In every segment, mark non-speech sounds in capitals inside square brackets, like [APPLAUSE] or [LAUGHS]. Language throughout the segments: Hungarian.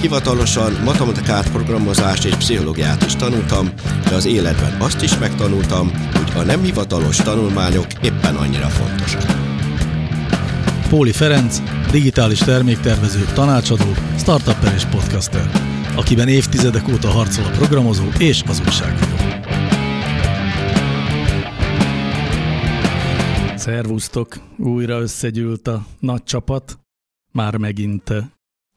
hivatalosan matematikát, programozást és pszichológiát is tanultam, de az életben azt is megtanultam, hogy a nem hivatalos tanulmányok éppen annyira fontosak. Póli Ferenc, digitális terméktervező, tanácsadó, startupper és podcaster, akiben évtizedek óta harcol a programozó és az újságíró. Szervusztok! Újra összegyűlt a nagy csapat. Már megint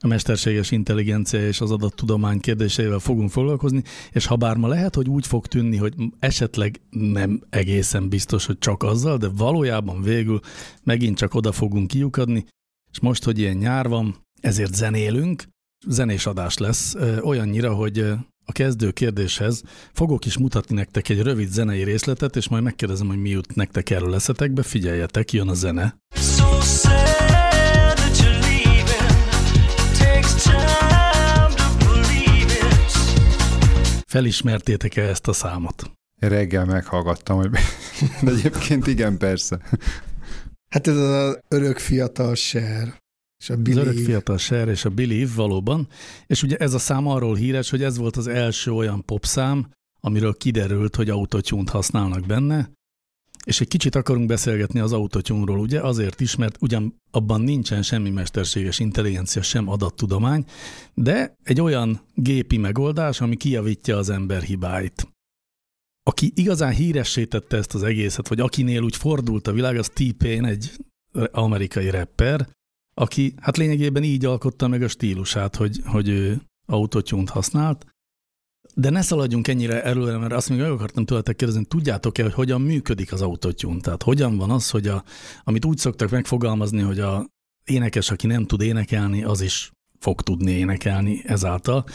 a mesterséges intelligencia és az adattudomány kérdéseivel fogunk foglalkozni, és ha bár ma lehet, hogy úgy fog tűnni, hogy esetleg nem egészen biztos, hogy csak azzal, de valójában végül megint csak oda fogunk kiukadni, és most, hogy ilyen nyár van, ezért zenélünk, zenés adás lesz, olyannyira, hogy a kezdő kérdéshez fogok is mutatni nektek egy rövid zenei részletet, és majd megkérdezem, hogy mi jut nektek erről eszetekbe, figyeljetek, jön a zene. So Felismertétek-e ezt a számot? Reggel meghallgattam, hogy [LAUGHS] de egyébként igen, persze. Hát ez az örök fiatal ser. És a Believe. Az örök fiatal ser és a Believe valóban. És ugye ez a szám arról híres, hogy ez volt az első olyan popszám, amiről kiderült, hogy autotyúnt használnak benne, és egy kicsit akarunk beszélgetni az autotyúnról, ugye azért is, mert ugyan abban nincsen semmi mesterséges intelligencia, sem adattudomány, de egy olyan gépi megoldás, ami kijavítja az ember hibáit. Aki igazán híressé tette ezt az egészet, vagy akinél úgy fordult a világ, az T-Pain, egy amerikai rapper, aki hát lényegében így alkotta meg a stílusát, hogy, hogy ő autotyúnt használt, de ne szaladjunk ennyire előre, mert azt még meg akartam tőletek kérdezni, tudjátok-e, hogy hogyan működik az autotune? Tehát hogyan van az, hogy a, amit úgy szoktak megfogalmazni, hogy a énekes, aki nem tud énekelni, az is fog tudni énekelni ezáltal,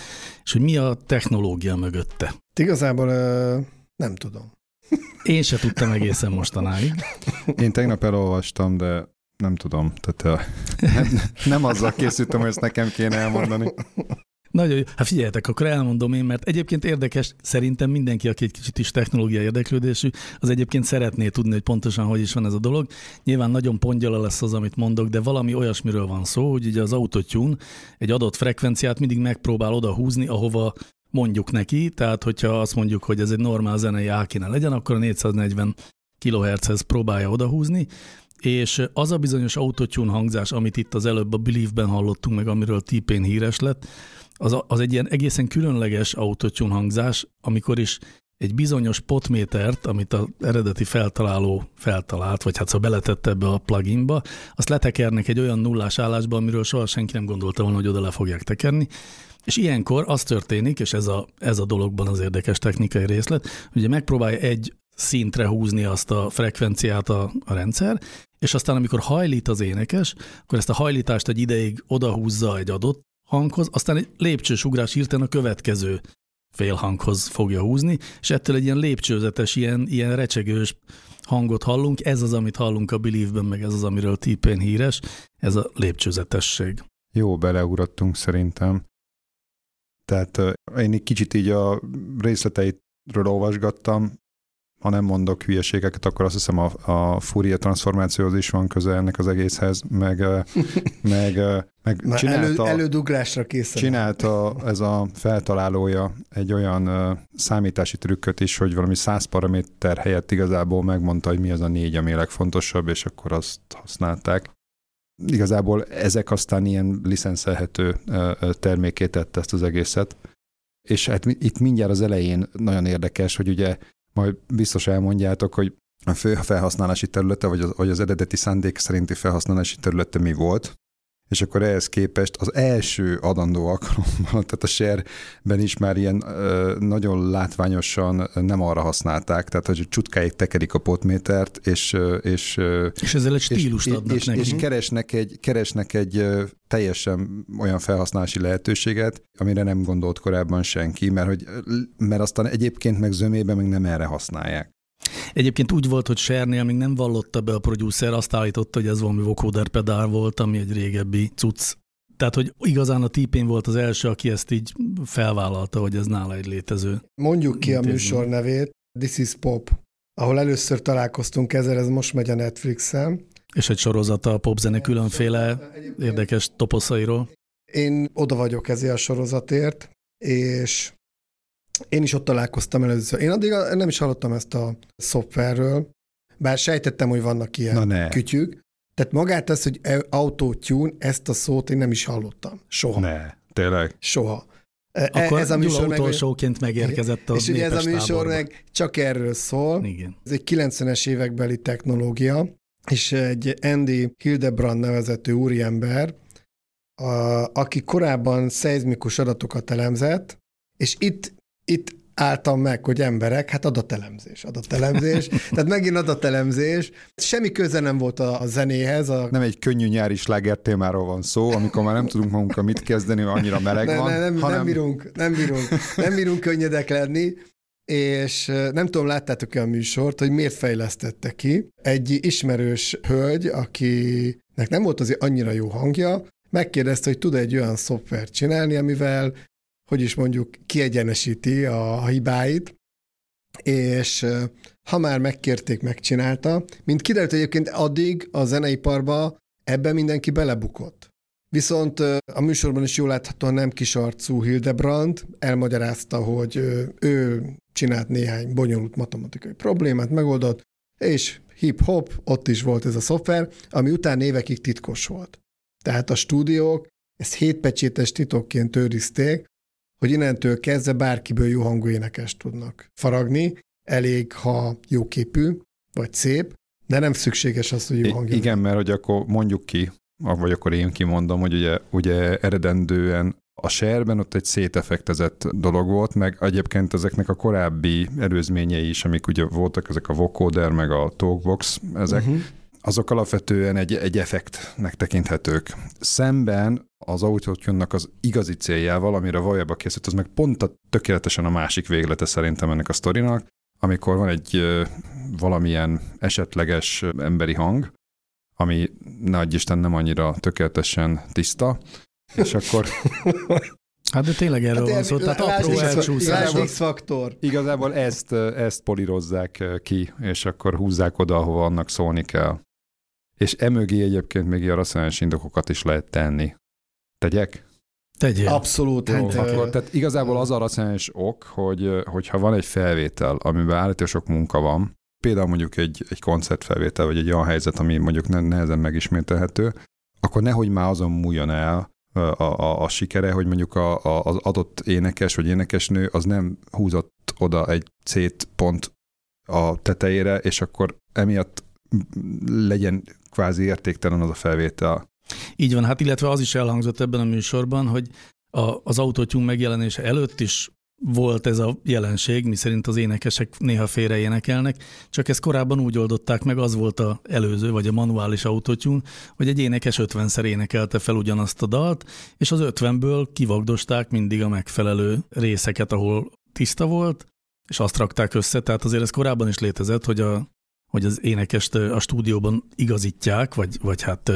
és hogy mi a technológia mögötte? Igazából nem tudom. Én se tudtam egészen mostanáig. Én tegnap elolvastam, de nem tudom. Tehát nem, nem azzal készültem, hogy ezt nekem kéne elmondani. Nagyon jó. Hát figyeljetek, akkor elmondom én, mert egyébként érdekes, szerintem mindenki, aki egy kicsit is technológia érdeklődésű, az egyébként szeretné tudni, hogy pontosan hogy is van ez a dolog. Nyilván nagyon pongyala lesz az, amit mondok, de valami olyasmiről van szó, hogy ugye az autotune egy adott frekvenciát mindig megpróbál oda húzni, ahova mondjuk neki, tehát hogyha azt mondjuk, hogy ez egy normál zenei á kéne legyen, akkor a 440 kHz-hez próbálja odahúzni, és az a bizonyos autotune hangzás, amit itt az előbb a Believe-ben hallottunk meg, amiről t híres lett, az, az egy ilyen egészen különleges autotune hangzás, amikor is egy bizonyos potmétert, amit az eredeti feltaláló feltalált, vagy hát szóval beletette ebbe a pluginba, azt letekernek egy olyan nullás állásba, amiről soha senki nem gondolta volna, hogy oda le fogják tekerni. És ilyenkor az történik, és ez a, ez a dologban az érdekes technikai részlet, ugye megpróbálja egy szintre húzni azt a frekvenciát a, a rendszer, és aztán amikor hajlít az énekes, akkor ezt a hajlítást egy ideig odahúzza egy adott hanghoz, aztán egy lépcsős ugrás hirtelen a következő félhanghoz fogja húzni, és ettől egy ilyen lépcsőzetes, ilyen, ilyen recsegős hangot hallunk. Ez az, amit hallunk a Believe-ben, meg ez az, amiről T-Pain híres, ez a lépcsőzetesség. Jó, beleugrottunk szerintem. Tehát én egy kicsit így a részleteitről olvasgattam, ha nem mondok hülyeségeket, akkor azt hiszem a, a Fourier transformációhoz is van köze ennek az egészhez, meg, [LAUGHS] meg, meg Na, csinálta, elő, elődugrásra készen. Csinálta ez a feltalálója egy olyan számítási trükköt is, hogy valami száz paraméter helyett igazából megmondta, hogy mi az a négy, ami a legfontosabb, és akkor azt használták. Igazából ezek aztán ilyen licenszelhető uh, terméké tette ezt az egészet. És hát itt mindjárt az elején nagyon érdekes, hogy ugye majd biztos elmondjátok, hogy a fő felhasználási területe, vagy az, vagy az eredeti szándék szerinti felhasználási területe mi volt, és akkor ehhez képest az első adandó alkalommal, [LAUGHS] tehát a share-ben is már ilyen ö, nagyon látványosan nem arra használták, tehát hogy csutkáig tekerik a potmétert, és... És, és ezzel egy stílust és, adnak és, neki. És keresnek egy, keresnek egy teljesen olyan felhasználási lehetőséget, amire nem gondolt korábban senki, mert, hogy, mert aztán egyébként meg zömében meg nem erre használják. Egyébként úgy volt, hogy Sernél még nem vallotta be a producer, azt állította, hogy ez valami vocoder pedál volt, ami egy régebbi cucc. Tehát, hogy igazán a típén volt az első, aki ezt így felvállalta, hogy ez nála egy létező. Mondjuk ki a Intézmény. műsor nevét, This is Pop, ahol először találkoztunk ezzel, ez most megy a Netflixen. És egy sorozata a popzene különféle érdekes toposzairól. Én oda vagyok ezért a sorozatért, és én is ott találkoztam először. Én addig nem is hallottam ezt a szoftverről, bár sejtettem, hogy vannak ilyen kütyük. Tehát magát ez, hogy e- autotune, ezt a szót én nem is hallottam. Soha. Ne, tényleg. Soha. E- Akkor ez a műsor meg, utolsóként megérkezett a és ugye ez a műsor táborba. meg csak erről szól. Igen. Ez egy 90-es évekbeli technológia, és egy Andy Hildebrand nevezetű úriember, a, aki korábban szeizmikus adatokat elemzett, és itt, itt álltam meg, hogy emberek, hát adatelemzés, adatelemzés, [LAUGHS] tehát megint adatelemzés. Semmi köze nem volt a, a zenéhez, a Nem egy könnyű nyári sláger témáról van szó, amikor már nem tudunk magunkkal mit kezdeni, mert annyira meleg ne, van, ne, nem, hanem nem, bírunk, nem bírunk, nem bírunk könnyedek lenni, és nem tudom, láttátok-e a műsort, hogy miért fejlesztette ki. Egy ismerős hölgy, akinek nem volt azért annyira jó hangja, megkérdezte, hogy tud egy olyan szoftvert csinálni, amivel, hogy is mondjuk, kiegyenesíti a hibáit, és ha már megkérték, megcsinálta. Mint kiderült egyébként addig a zeneiparba ebben mindenki belebukott. Viszont a műsorban is jól láthatóan nem kisarcú Hildebrand elmagyarázta, hogy ő csinált néhány bonyolult matematikai problémát, megoldott, és hip-hop, ott is volt ez a szoftver, ami után évekig titkos volt. Tehát a stúdiók ezt hétpecsétes titokként őrizték, hogy innentől kezdve bárkiből jó hangú énekest tudnak faragni, elég, ha jóképű, vagy szép, de nem szükséges az, hogy jó hangja. igen, mert hogy akkor mondjuk ki, vagy akkor én kimondom, hogy ugye, ugye eredendően a serben ott egy szétefektezett dolog volt, meg egyébként ezeknek a korábbi előzményei is, amik ugye voltak, ezek a vocoder, meg a talkbox, ezek, Uh-huh. azok alapvetően egy, egy effektnek tekinthetők. Szemben az autotune az igazi céljával, amire valójában készült, az meg pont a, tökéletesen a másik véglete szerintem ennek a sztorinak, amikor van egy valamilyen esetleges emberi hang, ami nagy Isten nem annyira tökéletesen tiszta, és [LAUGHS] akkor Hát de tényleg erről van szó, tehát apró elcsúszás. lásd X-faktor. igazából ezt, ezt polírozzák ki, és akkor húzzák oda, ahova annak szólni kell. És emögé egyébként még ilyen racionális indokokat is lehet tenni. Tegyek? Tegyél. Abszolút. Hát, akkor, ö, tehát igazából az a racionális ok, hogy hogyha van egy felvétel, amiben állítólag sok munka van, például mondjuk egy, egy koncertfelvétel, vagy egy olyan helyzet, ami mondjuk ne- nehezen megismételhető, akkor nehogy már azon múljon el a, a, a sikere, hogy mondjuk a, a, az adott énekes vagy énekesnő az nem húzott oda egy C pont a tetejére, és akkor emiatt legyen kvázi értéktelen az a felvétel. Így van, hát illetve az is elhangzott ebben a műsorban, hogy a, az autotune megjelenése előtt is volt ez a jelenség, miszerint az énekesek néha félre énekelnek, csak ezt korábban úgy oldották meg, az volt a előző, vagy a manuális autotune, hogy egy énekes 50-szer énekelte fel ugyanazt a dalt, és az 50-ből kivagdosták mindig a megfelelő részeket, ahol tiszta volt, és azt rakták össze, tehát azért ez korábban is létezett, hogy, a, hogy az énekest a stúdióban igazítják, vagy, vagy hát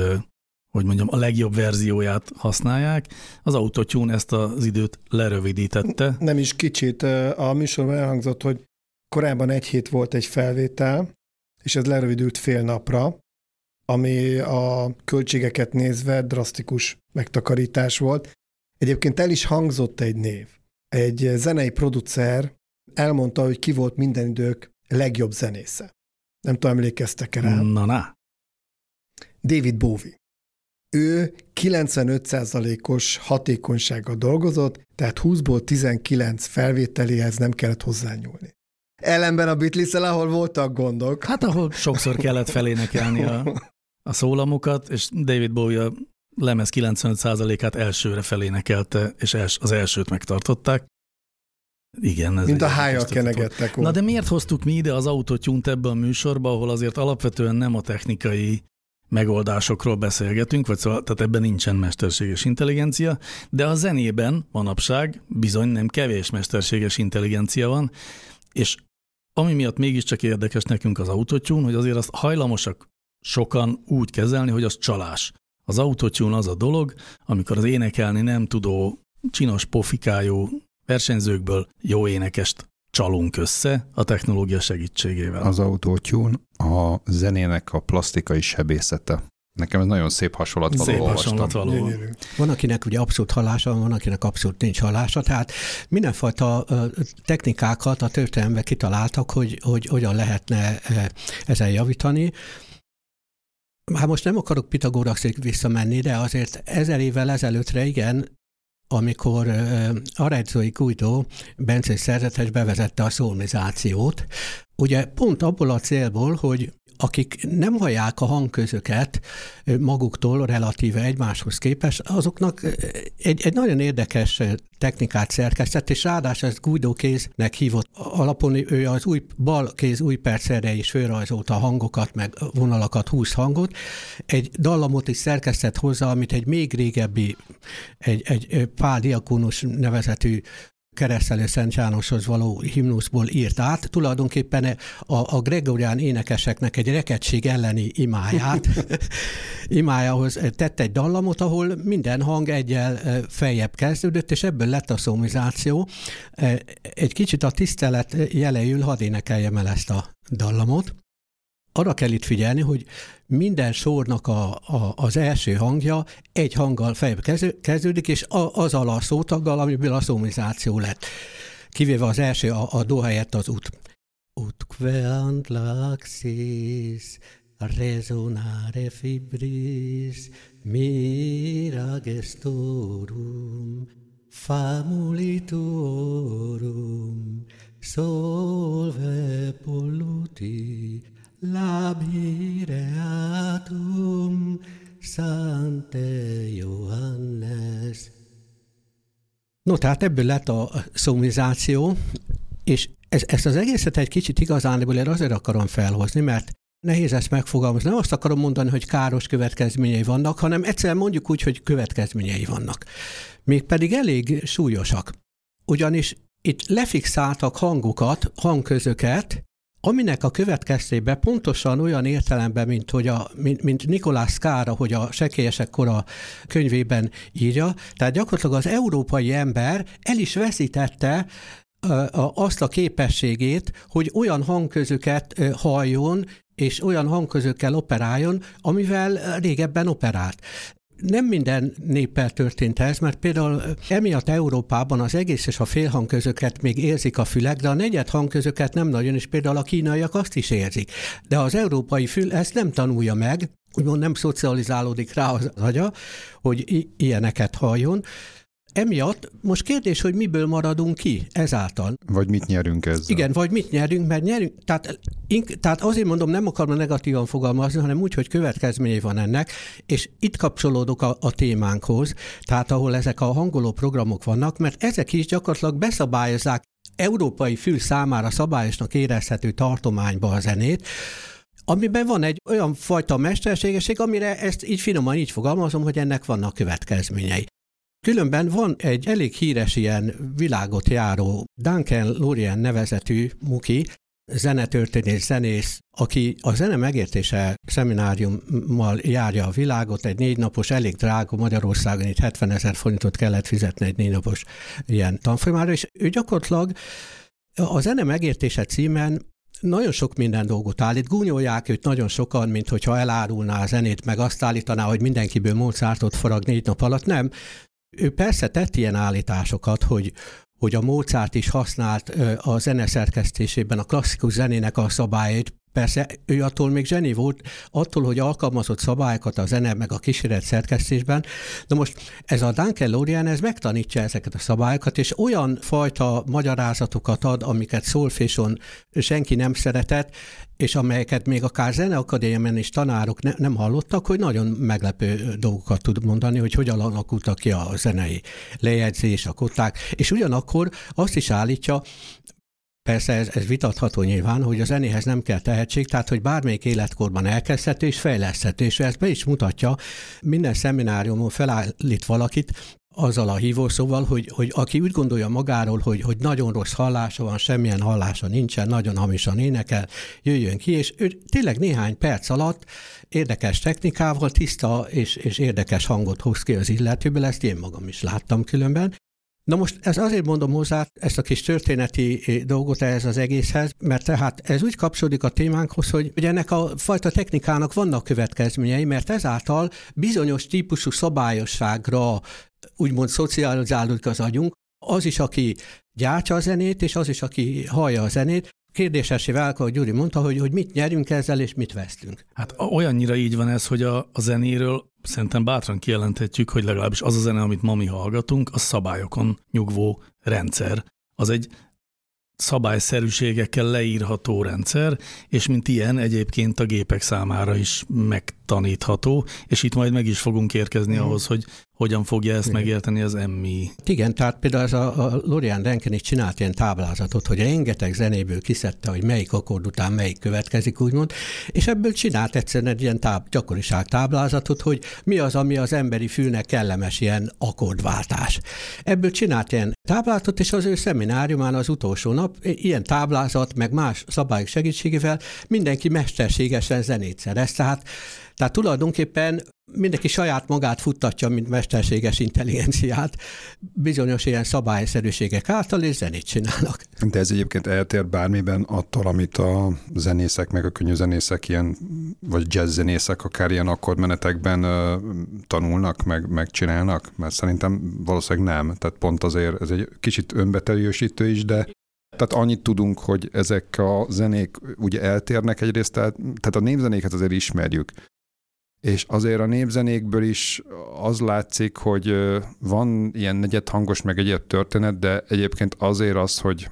hogy mondjam, a legjobb verzióját használják. Az autotune ezt az időt lerövidítette. Nem is kicsit. A műsorban elhangzott, hogy korábban egy hét volt egy felvétel, és ez lerövidült fél napra, ami a költségeket nézve drasztikus megtakarítás volt. Egyébként el is hangzott egy név. Egy zenei producer elmondta, hogy ki volt minden idők legjobb zenésze. Nem tudom, emlékeztek-e rá. Na, na. David Bowie. Ő 95%-os hatékonysággal dolgozott, tehát 20-ból 19 felvételéhez nem kellett hozzányúlni. Ellenben a beatles ahol voltak gondok. Hát ahol sokszor kellett felénekelni a, a szólamokat, és David Bowie a lemez 95%-át elsőre felénekelte, és els, az elsőt megtartották. Igen. Ez Mint a volt. kenegettek. Na de miért hoztuk mi ide az autotune ebbe a műsorba, ahol azért alapvetően nem a technikai megoldásokról beszélgetünk, vagy szóval, tehát ebben nincsen mesterséges intelligencia, de a zenében manapság bizony nem kevés mesterséges intelligencia van, és ami miatt mégiscsak érdekes nekünk az autotune, hogy azért azt hajlamosak sokan úgy kezelni, hogy az csalás. Az autotune az a dolog, amikor az énekelni nem tudó, csinos pofikájú versenyzőkből jó énekest csalunk össze a technológia segítségével. Az autotune a zenének a plastikai sebészete. Nekem ez nagyon szép hasonlat való. Szép hasonlat való. Van, akinek ugye abszolút hallása, van, akinek abszolút nincs hallása, tehát mindenfajta technikákat a történelemben kitaláltak, hogy, hogy hogyan lehetne ezen javítani. Hát most nem akarok Pitagóraszig visszamenni, de azért ezer évvel ezelőttre igen, amikor uh, Arezzo Guido Bencé szerzetes bevezette a szolmizációt, ugye pont abból a célból, hogy akik nem hallják a hangközöket maguktól relatíve egymáshoz képest, azoknak egy, egy nagyon érdekes technikát szerkesztett, és ráadásul ezt Guido kéznek hívott alapon, ő az új bal kéz új percere is fölrajzolta a hangokat, meg vonalakat, húsz hangot. Egy dallamot is szerkesztett hozzá, amit egy még régebbi, egy, egy Pál Diakonus nevezetű keresztelő Szent Jánoshoz való himnuszból írt át, tulajdonképpen a, a gregorián énekeseknek egy reketség elleni imáját, [LAUGHS] imájához tett egy dallamot, ahol minden hang egyel feljebb kezdődött, és ebből lett a szomizáció. Egy kicsit a tisztelet jelejül hadd énekeljem el ezt a dallamot arra kell itt figyelni, hogy minden sornak a, a, az első hangja egy hanggal fejbe kezdődik, és az a szótaggal, amiből a szomizáció lett. Kivéve az első, a, a do helyett az ut. Ut queant laxis, resonare fibris, mira gestorum, famulitorum, solve polluti, Labireatum Sante Johannes. No, tehát ebből lett a szomizáció, és ez, ezt az egészet egy kicsit igazán én azért akarom felhozni, mert nehéz ezt megfogalmazni. Nem azt akarom mondani, hogy káros következményei vannak, hanem egyszerűen mondjuk úgy, hogy következményei vannak. Mégpedig elég súlyosak. Ugyanis itt lefixáltak hangokat, hangközöket, aminek a következtében pontosan olyan értelemben, mint, hogy a, mint, mint Nikolás Kára, hogy a sekélyesek kora könyvében írja, tehát gyakorlatilag az európai ember el is veszítette azt a képességét, hogy olyan hangközöket halljon, és olyan hangközökkel operáljon, amivel régebben operált nem minden néppel történt ez, mert például emiatt Európában az egész és a félhangközöket még érzik a fülek, de a negyed hangközöket nem nagyon, és például a kínaiak azt is érzik. De az európai fül ezt nem tanulja meg, úgymond nem szocializálódik rá az agya, hogy ilyeneket halljon. Emiatt most kérdés, hogy miből maradunk ki ezáltal. Vagy mit nyerünk ezzel. Igen, vagy mit nyerünk, mert nyerünk, tehát, ink, tehát azért mondom, nem akarom negatívan fogalmazni, hanem úgy, hogy következményei van ennek, és itt kapcsolódok a, a témánkhoz, tehát ahol ezek a hangoló programok vannak, mert ezek is gyakorlatilag beszabályozzák európai fül számára szabályosnak érezhető tartományba a zenét, amiben van egy olyan fajta mesterségesség, amire ezt így finoman így fogalmazom, hogy ennek vannak következményei. Különben van egy elég híres ilyen világot járó Duncan Lorien nevezetű muki, zenetörténész, zenész, aki a zene megértése szemináriummal járja a világot, egy négy napos, elég drága Magyarországon, itt 70 ezer forintot kellett fizetni egy négy napos ilyen tanfolyamára, és ő gyakorlatilag a zene megértése címen nagyon sok minden dolgot állít. Gúnyolják őt nagyon sokan, mint hogyha elárulná a zenét, meg azt állítaná, hogy mindenkiből Mozartot farag négy nap alatt. Nem, ő persze tett ilyen állításokat, hogy, hogy a Mozart is használt a zeneszerkesztésében a klasszikus zenének a szabályait, Persze ő attól még zseni volt, attól, hogy alkalmazott szabályokat a zene meg a kísérlet szerkesztésben. De most ez a Duncan Lorian, ez megtanítja ezeket a szabályokat, és olyan fajta magyarázatokat ad, amiket szolféson senki nem szeretett, és amelyeket még akár zeneakadémián is tanárok ne, nem hallottak, hogy nagyon meglepő dolgokat tud mondani, hogy hogyan alakultak ki a zenei lejegyzés, a koták, és ugyanakkor azt is állítja, Persze ez, ez vitatható nyilván, hogy a zenéhez nem kell tehetség, tehát hogy bármelyik életkorban elkezdhető és fejleszthető, és ezt be is mutatja, minden szemináriumon felállít valakit, azzal a hívószóval, hogy, hogy aki úgy gondolja magáról, hogy, hogy nagyon rossz hallása van, semmilyen hallása nincsen, nagyon hamisan énekel, jöjjön ki, és ő tényleg néhány perc alatt érdekes technikával, tiszta és, és érdekes hangot hoz ki az illetőből, ezt én magam is láttam különben, Na most ez azért mondom hozzá ezt a kis történeti eh, dolgot ehhez az egészhez, mert tehát ez úgy kapcsolódik a témánkhoz, hogy ugye ennek a fajta technikának vannak következményei, mert ezáltal bizonyos típusú szabályosságra úgymond szocializálódik az agyunk, az is, aki gyártja a zenét, és az is, aki hallja a zenét, kérdésesé válka, hogy Gyuri mondta, hogy, hogy mit nyerünk ezzel, és mit vesztünk. Hát olyannyira így van ez, hogy a, a zenéről szerintem bátran kijelenthetjük, hogy legalábbis az a zene, amit ma mi hallgatunk, a szabályokon nyugvó rendszer. Az egy szabályszerűségekkel leírható rendszer, és mint ilyen egyébként a gépek számára is megtanítható, és itt majd meg is fogunk érkezni mm. ahhoz, hogy hogyan fogja ezt Igen. megérteni az emmi. Igen, tehát például az a, a Lorian is csinált ilyen táblázatot, hogy rengeteg zenéből kiszedte, hogy melyik akkord után melyik következik, úgymond, és ebből csinált egyszerűen egy ilyen táb, gyakoriság táblázatot, hogy mi az, ami az emberi fülnek kellemes ilyen akkordváltás. Ebből csinált ilyen táblázatot, és az ő szemináriumán az utolsó nap ilyen táblázat, meg más szabályok segítségével mindenki mesterségesen zenét szerez. Tehát tehát tulajdonképpen mindenki saját magát futtatja, mint mesterséges intelligenciát, bizonyos ilyen szabályszerűségek által, és zenét csinálnak. De ez egyébként eltér bármiben attól, amit a zenészek, meg a zenészek ilyen, vagy jazz zenészek akár ilyen akkordmenetekben uh, tanulnak, meg, meg csinálnak? Mert szerintem valószínűleg nem. Tehát pont azért ez egy kicsit önbeteljesítő is, de tehát annyit tudunk, hogy ezek a zenék ugye eltérnek egyrészt, tehát, tehát a népzenéket azért ismerjük. És azért a népzenékből is az látszik, hogy van ilyen negyedhangos, meg egyéb történet, de egyébként azért az, hogy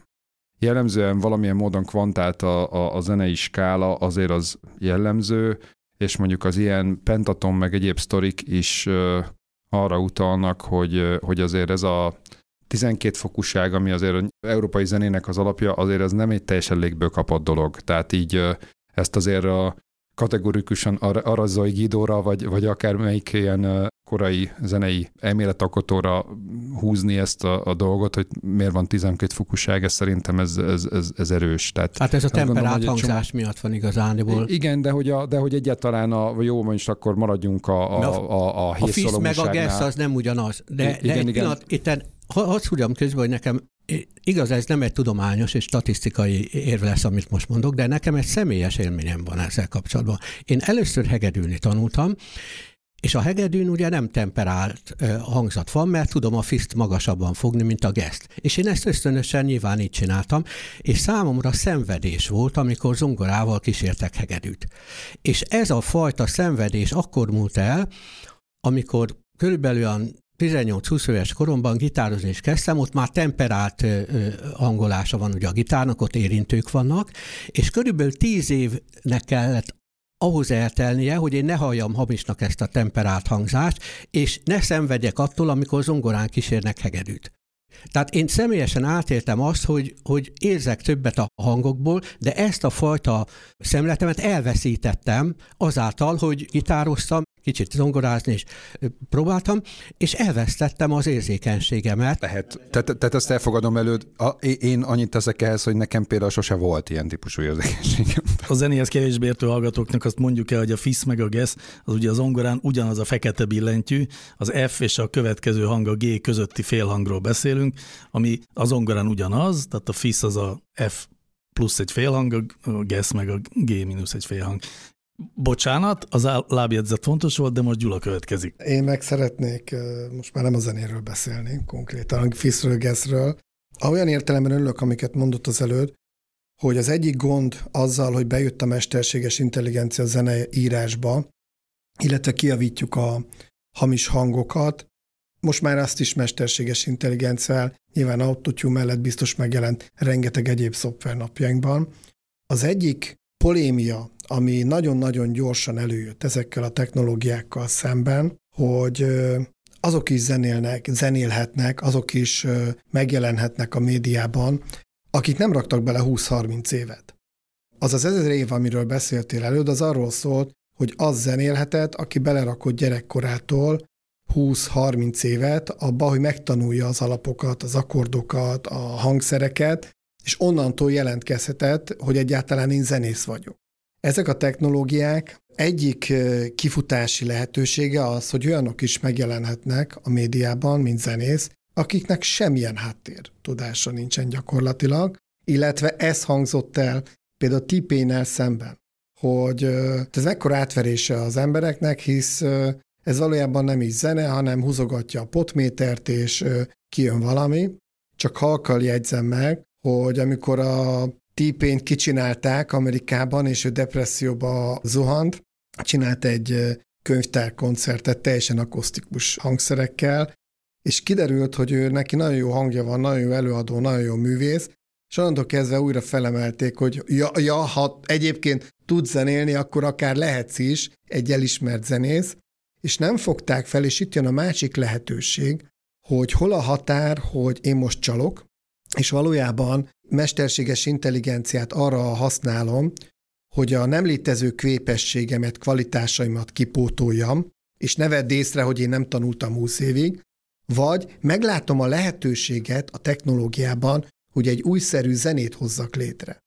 jellemzően valamilyen módon kvantált a, a, a zenei skála, azért az jellemző, és mondjuk az ilyen pentaton, meg egyéb sztorik is arra utalnak, hogy, hogy azért ez a 12 fokusság, ami azért az európai zenének az alapja, azért ez nem egy teljesen légből kapott dolog. Tehát így ezt azért a kategorikusan ar- Arazai Gidóra, vagy, vagy akár melyik ilyen korai zenei elméletalkotóra húzni ezt a, a dolgot, hogy miért van 12 fokuság, ez szerintem ez, ez, ez, ez erős. Tehát, hát ez a temperát hangzás csomó... miatt van igazániból. Igen, de hogy, a, de hogy egyáltalán a, jó, most akkor maradjunk a, a, a, a, A FISZ meg a GESZ az nem ugyanaz. De, igen, de egy igen. pillanat, itten, hadd szúrjam közben, hogy nekem Igaz, ez nem egy tudományos és statisztikai érv lesz, amit most mondok, de nekem egy személyes élményem van ezzel kapcsolatban. Én először hegedülni tanultam, és a hegedűn ugye nem temperált hangzat van, mert tudom a fiszt magasabban fogni, mint a geszt. És én ezt ösztönösen nyilván így csináltam, és számomra szenvedés volt, amikor zongorával kísértek hegedűt. És ez a fajta szenvedés akkor múlt el, amikor körülbelül olyan 18-20 éves koromban gitározni is kezdtem, ott már temperált hangolása van ugye a gitárnak, ott érintők vannak, és körülbelül 10 évnek kellett ahhoz eltelnie, hogy én ne halljam hamisnak ezt a temperált hangzást, és ne szenvedjek attól, amikor zongorán kísérnek hegedűt. Tehát én személyesen átéltem azt, hogy, hogy érzek többet a hangokból, de ezt a fajta szemletemet elveszítettem azáltal, hogy gitároztam, kicsit zongorázni is próbáltam, és elvesztettem az érzékenységemet. Lehet. Tehát, tehát ezt elfogadom előtt. A, én annyit teszek ehhez, hogy nekem például sose volt ilyen típusú érzékenységem. A zenéhez kevésbé értő hallgatóknak azt mondjuk el, hogy a FISZ meg a GESZ, az ugye a zongorán ugyanaz a fekete billentyű, az F és a következő hang a G közötti félhangról beszélünk, ami a zongorán ugyanaz, tehát a FISZ az a F plusz egy félhang, a GESZ meg a G mínusz egy félhang. Bocsánat, az lábjegyzet fontos volt, de most Gyula következik. Én meg szeretnék most már nem a zenéről beszélni, konkrétan a Fiszről, Geszről. Olyan értelemben örülök, amiket mondott az előtt, hogy az egyik gond azzal, hogy bejött a mesterséges intelligencia zene írásba, illetve kiavítjuk a hamis hangokat, most már azt is mesterséges intelligenciával, nyilván autotune mellett biztos megjelent rengeteg egyéb szoftver napjainkban. Az egyik polémia, ami nagyon-nagyon gyorsan előjött ezekkel a technológiákkal szemben, hogy azok is zenélnek, zenélhetnek, azok is megjelenhetnek a médiában, akik nem raktak bele 20-30 évet. Az az ezer év, amiről beszéltél előd, az arról szólt, hogy az zenélhetett, aki belerakott gyerekkorától 20-30 évet abba, hogy megtanulja az alapokat, az akkordokat, a hangszereket, és onnantól jelentkezhetett, hogy egyáltalán én zenész vagyok. Ezek a technológiák egyik kifutási lehetősége az, hogy olyanok is megjelenhetnek a médiában, mint zenész, akiknek semmilyen háttér tudása nincsen gyakorlatilag, illetve ez hangzott el például Tipénel szemben, hogy ez mekkora átverése az embereknek, hisz ez valójában nem is zene, hanem húzogatja a potmétert, és kijön valami. Csak halkal jegyzem meg, hogy amikor a t kicsinálták Amerikában, és ő depresszióba zuhant, csinált egy könyvtárkoncertet teljesen akusztikus hangszerekkel, és kiderült, hogy ő neki nagyon jó hangja van, nagyon jó előadó, nagyon jó művész, és onnantól kezdve újra felemelték, hogy ja, ja, ha egyébként tud zenélni, akkor akár lehetsz is egy elismert zenész, és nem fogták fel, és itt jön a másik lehetőség, hogy hol a határ, hogy én most csalok, és valójában mesterséges intelligenciát arra használom, hogy a nem létező képességemet, kvalitásaimat kipótoljam, és ne vedd észre, hogy én nem tanultam 20 évig, vagy meglátom a lehetőséget a technológiában, hogy egy újszerű zenét hozzak létre.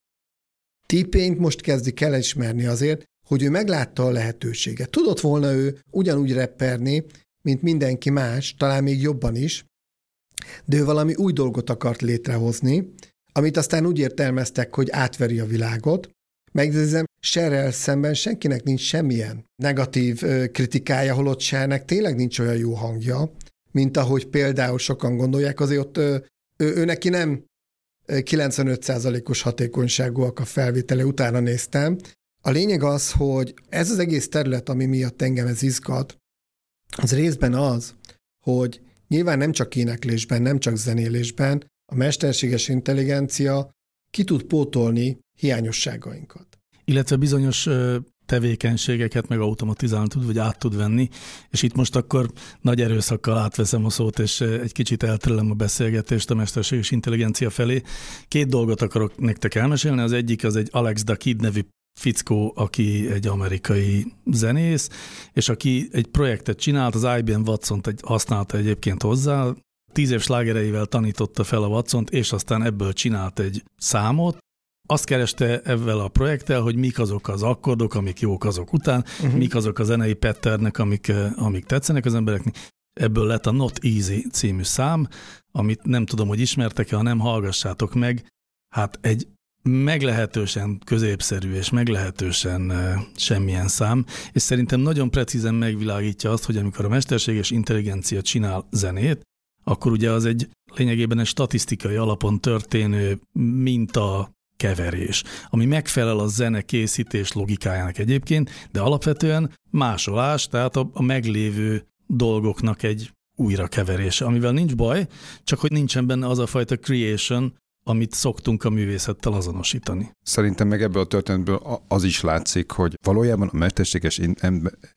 t most kezdik elismerni azért, hogy ő meglátta a lehetőséget. Tudott volna ő ugyanúgy repperni, mint mindenki más, talán még jobban is, de ő valami új dolgot akart létrehozni, amit aztán úgy értelmeztek, hogy átveri a világot. Megnézem, Serrel szemben senkinek nincs semmilyen negatív kritikája, holott Sernek tényleg nincs olyan jó hangja, mint ahogy például sokan gondolják, azért ott ő, ő, ő neki nem 95%-os hatékonyságúak a felvétele, utána néztem. A lényeg az, hogy ez az egész terület, ami miatt engem ez izgat, az részben az, hogy nyilván nem csak éneklésben, nem csak zenélésben, a mesterséges intelligencia ki tud pótolni hiányosságainkat. Illetve bizonyos tevékenységeket meg automatizálni tud, vagy át tud venni, és itt most akkor nagy erőszakkal átveszem a szót, és egy kicsit elterelem a beszélgetést a mesterséges intelligencia felé. Két dolgot akarok nektek elmesélni, az egyik az egy Alex da Kid nevű fickó, aki egy amerikai zenész, és aki egy projektet csinált, az IBM Watson-t egy, használta egyébként hozzá, tíz év slágereivel tanította fel a watson és aztán ebből csinált egy számot, azt kereste ebben a projekttel, hogy mik azok az akkordok, amik jók azok után, uh-huh. mik azok a zenei petternek, amik, eh, amik tetszenek az embereknek. Ebből lett a Not Easy című szám, amit nem tudom, hogy ismertek-e, ha nem hallgassátok meg. Hát egy meglehetősen középszerű és meglehetősen semmilyen szám, és szerintem nagyon precízen megvilágítja azt, hogy amikor a mesterséges intelligencia csinál zenét, akkor ugye az egy lényegében egy statisztikai alapon történő minta keverés, ami megfelel a zene készítés logikájának egyébként, de alapvetően másolás, tehát a, a meglévő dolgoknak egy újrakeverése, amivel nincs baj, csak hogy nincsen benne az a fajta creation, amit szoktunk a művészettel azonosítani. Szerintem meg ebből a történetből az is látszik, hogy valójában a mesterséges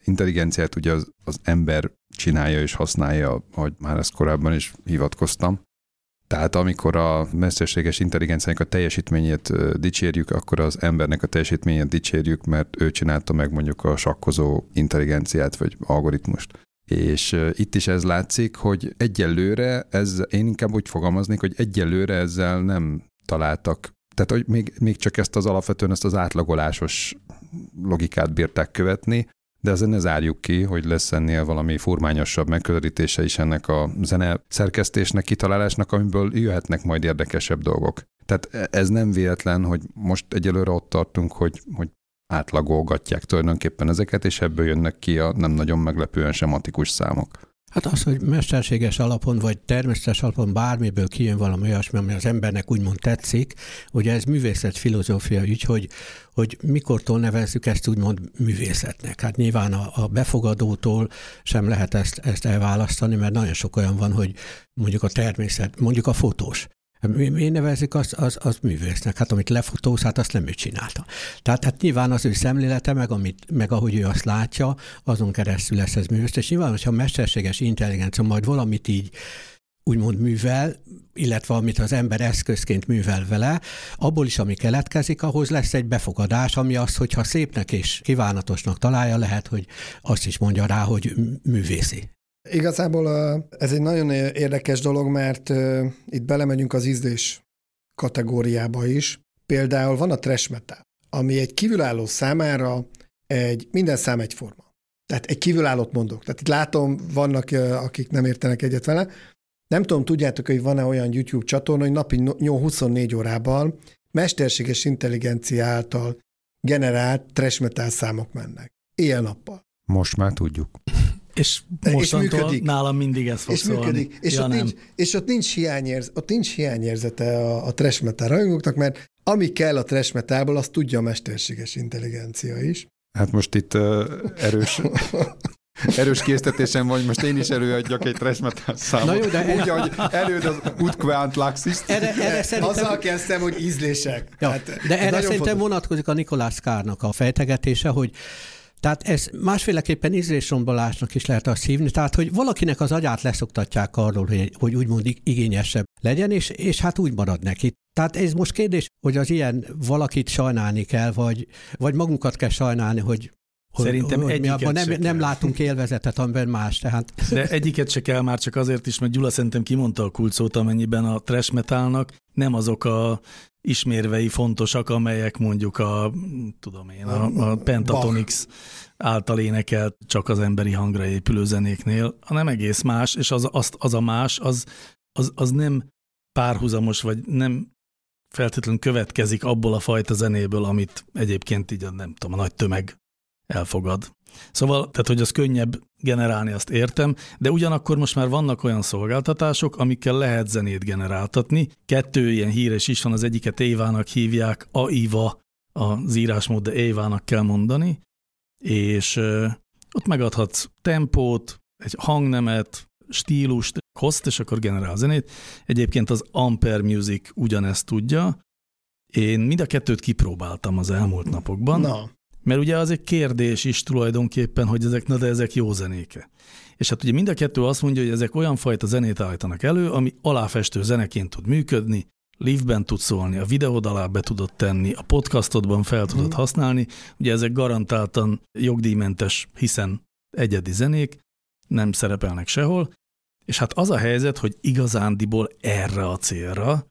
intelligenciát ugye az, az ember csinálja és használja, ahogy már ezt korábban is hivatkoztam. Tehát amikor a mesterséges intelligenciának a teljesítményét dicsérjük, akkor az embernek a teljesítményét dicsérjük, mert ő csinálta meg mondjuk a sakkozó intelligenciát vagy algoritmust. És itt is ez látszik, hogy egyelőre, ez, én inkább úgy fogalmaznék, hogy egyelőre ezzel nem találtak tehát, hogy még, még csak ezt az alapvetően ezt az átlagolásos logikát bírták követni, de azért ne zárjuk ki, hogy lesz ennél valami furmányosabb megközelítése is ennek a zene szerkesztésnek, kitalálásnak, amiből jöhetnek majd érdekesebb dolgok. Tehát e, ez nem véletlen, hogy most egyelőre ott tartunk, hogy, hogy átlagolgatják tulajdonképpen ezeket, és ebből jönnek ki a nem nagyon meglepően sematikus számok. Hát az, hogy mesterséges alapon, vagy természetes alapon bármiből kijön valami olyasmi, ami az embernek úgymond tetszik, ugye ez művészet filozófia ügy, hogy, hogy mikortól nevezzük ezt úgymond művészetnek. Hát nyilván a, a befogadótól sem lehet ezt, ezt elválasztani, mert nagyon sok olyan van, hogy mondjuk a természet, mondjuk a fotós. Mi nevezik az, az, az művésznek? Hát amit lefotóz, hát azt nem ő csinálta. Tehát hát nyilván az ő szemlélete, meg, amit, meg ahogy ő azt látja, azon keresztül lesz ez művész. És nyilván, hogyha mesterséges intelligencia majd valamit így úgymond művel, illetve amit az ember eszközként művel vele, abból is, ami keletkezik, ahhoz lesz egy befogadás, ami az, hogyha szépnek és kívánatosnak találja, lehet, hogy azt is mondja rá, hogy művészi. Igazából ez egy nagyon érdekes dolog, mert itt belemegyünk az ízlés kategóriába is. Például van a trash metal, ami egy kívülálló számára egy minden szám egyforma. Tehát egy kívülállót mondok. Tehát itt látom, vannak, akik nem értenek egyet vele. Nem tudom, tudjátok, hogy van-e olyan YouTube csatorna, hogy napi 24 órában mesterséges intelligencia által generált trash metal számok mennek. Éjjel-nappal. Most már tudjuk. És mostantól és működik. nálam mindig ez fog és szólni. Működik. És, ja, ott nincs, és ott nincs, hiányérz, ott nincs hiányérzete a, a trash metal rajongóknak, mert ami kell a trash metalból, azt tudja a mesterséges intelligencia is. Hát most itt uh, erős, [LAUGHS] erős késztetésem van, hogy most én is előadjak egy trash metal számot. Na jó, de Úgy, ahogy előd az Utquant Laxis. Erre, erre szerintem... Azzal kezdtem, hogy ízlések. Ja, hát, de erre szerintem fontos. vonatkozik a Nikolás Kárnak a fejtegetése, hogy tehát ez másféleképpen ízlésrombolásnak is lehet azt hívni, tehát hogy valakinek az agyát leszoktatják arról, hogy, hogy úgymond igényesebb legyen, és, és hát úgy marad neki. Tehát ez most kérdés, hogy az ilyen valakit sajnálni kell, vagy, vagy magunkat kell sajnálni, hogy Szerintem hogy mi nem, nem látunk élvezetet, amiben más. Tehát. De egyiket se kell már csak azért is, mert Gyula szerintem kimondta a kulcsot, amennyiben a trash metalnak nem azok a ismérvei fontosak, amelyek mondjuk a, tudom én, a, a Pentatonix által énekelt csak az emberi hangra épülő zenéknél, hanem egész más, és az, az, az a más, az, az, az nem párhuzamos, vagy nem feltétlenül következik abból a fajta zenéből, amit egyébként így a, nem tudom, a nagy tömeg elfogad. Szóval, tehát, hogy az könnyebb generálni, azt értem, de ugyanakkor most már vannak olyan szolgáltatások, amikkel lehet zenét generáltatni. Kettő ilyen híres is van, az egyiket Évának hívják, AIVA az írásmód, de Évának kell mondani, és ott megadhatsz tempót, egy hangnemet, stílust, host, és akkor generál zenét. Egyébként az Ampere Music ugyanezt tudja. Én mind a kettőt kipróbáltam az elmúlt napokban. Na. Mert ugye az egy kérdés is tulajdonképpen, hogy ezek, na de ezek jó zenéke. És hát ugye mind a kettő azt mondja, hogy ezek olyan fajta zenét állítanak elő, ami aláfestő zeneként tud működni, live-ben tud szólni, a videód alá be tudod tenni, a podcastodban fel tudod hmm. használni. Ugye ezek garantáltan jogdíjmentes, hiszen egyedi zenék, nem szerepelnek sehol. És hát az a helyzet, hogy igazándiból erre a célra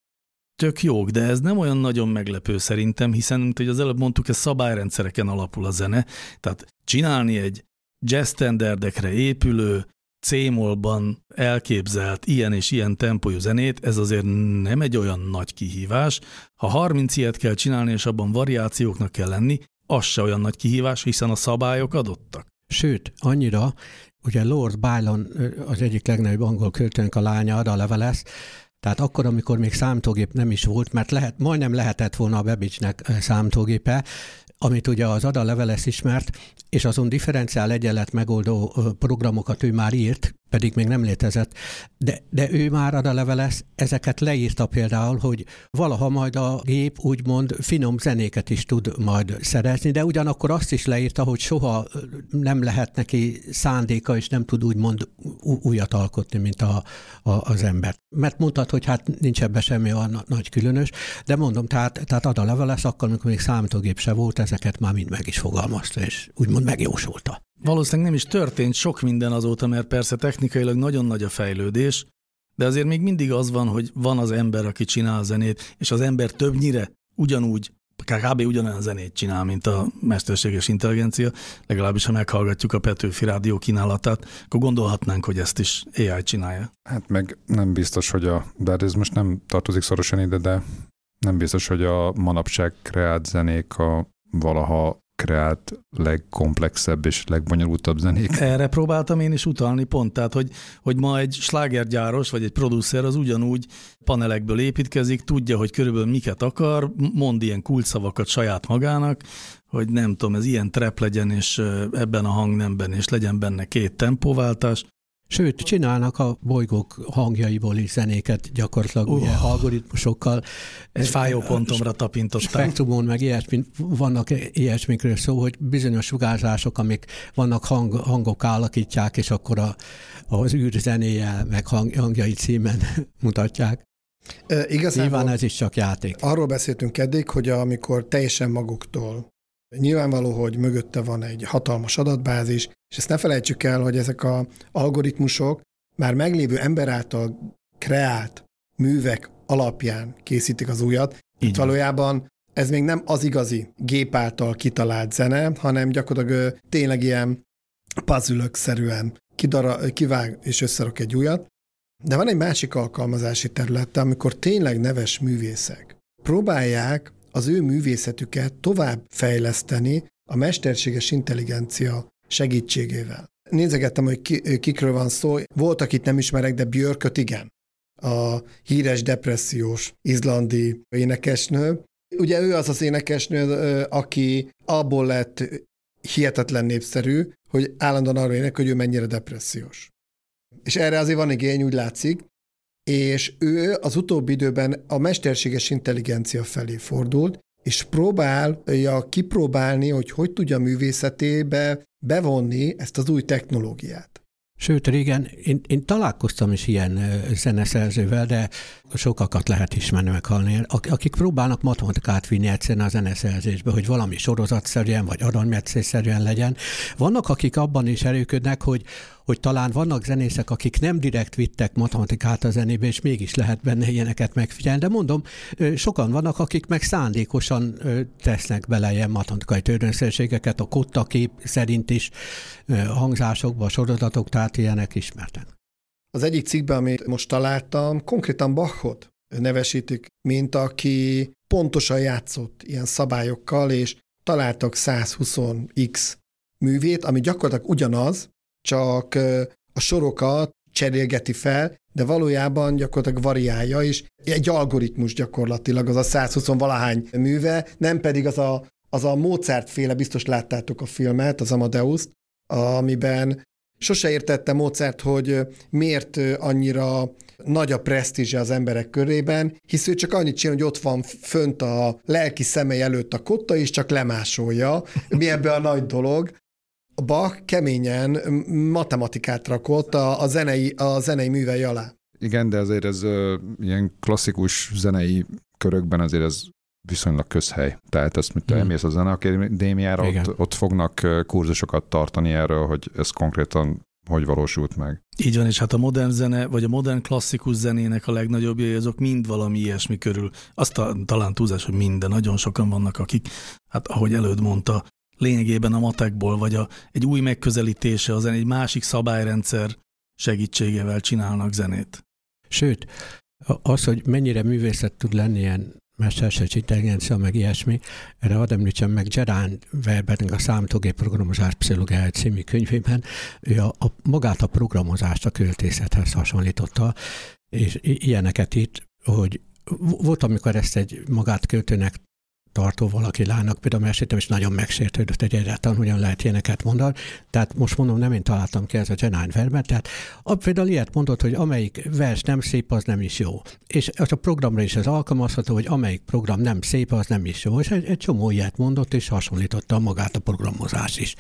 tök jók, de ez nem olyan nagyon meglepő szerintem, hiszen, mint hogy az előbb mondtuk, ez szabályrendszereken alapul a zene, tehát csinálni egy jazz standardekre épülő, C-molban elképzelt ilyen és ilyen tempójú zenét, ez azért nem egy olyan nagy kihívás. Ha 30 ilyet kell csinálni, és abban variációknak kell lenni, az se olyan nagy kihívás, hiszen a szabályok adottak. Sőt, annyira, ugye Lord Byron az egyik legnagyobb angol költőnk a lánya, Ada Leveles, tehát akkor, amikor még számítógép nem is volt, mert lehet, majdnem lehetett volna a Bebicsnek számítógépe, amit ugye az Ada Leveles ismert, és azon differenciál egyenlet megoldó programokat ő már írt, pedig még nem létezett, de, de ő már a leveles ezeket leírta például, hogy valaha majd a gép úgymond finom zenéket is tud majd szerezni, de ugyanakkor azt is leírta, hogy soha nem lehet neki szándéka, és nem tud úgymond újat alkotni, mint a, a, az ember. Mert mondtad, hogy hát nincs ebbe semmi olyan nagy különös, de mondom, tehát, tehát ad a leveles, akkor, amikor még számítógép se volt, ezeket már mind meg is fogalmazta, és úgymond megjósolta. Valószínűleg nem is történt sok minden azóta, mert persze technikailag nagyon nagy a fejlődés, de azért még mindig az van, hogy van az ember, aki csinál a zenét, és az ember többnyire ugyanúgy, kb. ugyanolyan zenét csinál, mint a mesterséges intelligencia, legalábbis ha meghallgatjuk a Petőfi Rádió kínálatát, akkor gondolhatnánk, hogy ezt is AI csinálja. Hát meg nem biztos, hogy a, de ez most nem tartozik szorosan ide, de nem biztos, hogy a manapság kreált zenék a valaha kreált legkomplexebb és legbonyolultabb zenék. Erre próbáltam én is utalni pont, tehát hogy, hogy ma egy slágergyáros vagy egy producer az ugyanúgy panelekből építkezik, tudja, hogy körülbelül miket akar, mond ilyen kulcsszavakat saját magának, hogy nem tudom, ez ilyen trap legyen, és ebben a hangnemben, és legyen benne két tempóváltás, Sőt, csinálnak a bolygók hangjaiból is zenéket gyakorlatilag uh. ugye, algoritmusokkal. Egy fájó pontomra tapintottam. Spektrumon meg ilyesmi, vannak ilyesmikről szó, hogy bizonyos sugárzások, amik vannak hang, hangok alakítják, és akkor a, az űrzenéje meg hang, hangjai címen [LAUGHS] mutatják. E, igazából Nyilván ez is csak játék. Arról beszéltünk eddig, hogy amikor teljesen maguktól Nyilvánvaló, hogy mögötte van egy hatalmas adatbázis, és ezt ne felejtsük el, hogy ezek a algoritmusok már meglévő ember által kreált művek alapján készítik az újat. Így valójában ez még nem az igazi gép által kitalált zene, hanem gyakorlatilag tényleg ilyen puzzle szerűen kidara, kivág és összerak egy újat. De van egy másik alkalmazási területe, amikor tényleg neves művészek próbálják az ő művészetüket tovább fejleszteni a mesterséges intelligencia segítségével. Nézegettem, hogy ki, kikről van szó. Volt, akit nem ismerek, de Björköt igen. A híres depressziós izlandi énekesnő. Ugye ő az az énekesnő, aki abból lett hihetetlen népszerű, hogy állandóan arra ének, hogy ő mennyire depressziós. És erre azért van igény, úgy látszik, és ő az utóbbi időben a mesterséges intelligencia felé fordult, és próbálja kipróbálni, hogy hogy tudja művészetébe bevonni ezt az új technológiát. Sőt, régen én, én találkoztam is ilyen zeneszerzővel, de sokakat lehet ismerni, meghalni, akik próbálnak matematikát vinni egyszerűen a zeneszerzésbe, hogy valami sorozatszerűen vagy aranymetszésszerűen legyen. Vannak, akik abban is erőködnek, hogy, hogy talán vannak zenészek, akik nem direkt vittek matematikát a zenébe, és mégis lehet benne ilyeneket megfigyelni. De mondom, sokan vannak, akik meg szándékosan tesznek bele ilyen matematikai törvényszerűségeket, a kotta kép szerint is hangzásokba, sorozatok, tehát ilyenek ismertek. Az egyik cikkben, amit most találtam, konkrétan Bachot nevesítik, mint aki pontosan játszott ilyen szabályokkal, és találtak 120x művét, ami gyakorlatilag ugyanaz, csak a sorokat cserélgeti fel, de valójában gyakorlatilag variálja, és egy algoritmus gyakorlatilag az a 120 valahány műve, nem pedig az a, az a Mozart féle, biztos láttátok a filmet, az Amadeus, amiben sose értette Mozart, hogy miért annyira nagy a presztízse az emberek körében, hisz ő csak annyit csinál, hogy ott van fönt a lelki szemei előtt a kotta, és csak lemásolja. Mi ebbe a nagy dolog? Bach keményen matematikát rakott a, a, zenei, a zenei művei alá. Igen, de azért ez uh, ilyen klasszikus zenei körökben azért ez viszonylag közhely. Tehát ezt, mit hmm. elmész a zeneakadémiára, ott, ott fognak kurzusokat tartani erről, hogy ez konkrétan hogy valósult meg. Így van, és hát a modern zene, vagy a modern klasszikus zenének a legnagyobbjai, azok mind valami ilyesmi körül. Azt a, talán túlzás, hogy minden, nagyon sokan vannak, akik, hát ahogy előd mondta, lényegében a matekból, vagy a, egy új megközelítése, az egy másik szabályrendszer segítségével csinálnak zenét. Sőt, az, hogy mennyire művészet tud lenni ilyen mesterséges intelligencia, meg ilyesmi, erre ad említsem meg Gerán Werbernek a számítógép programozás pszichológiája című könyvében, ő a, a, magát a programozást a költészethez hasonlította, és ilyeneket itt, hogy volt, amikor ezt egy magát költőnek tartó valaki lánynak, például meséltem, és nagyon megsértődött egy egyáltalán, hogyan lehet ilyeneket mondani. Tehát most mondom, nem én találtam ki ez a Genine verbet, tehát a, például ilyet mondott, hogy amelyik vers nem szép, az nem is jó. És az a programra is ez alkalmazható, hogy amelyik program nem szép, az nem is jó. És egy, egy csomó ilyet mondott, és hasonlította magát a programozás is.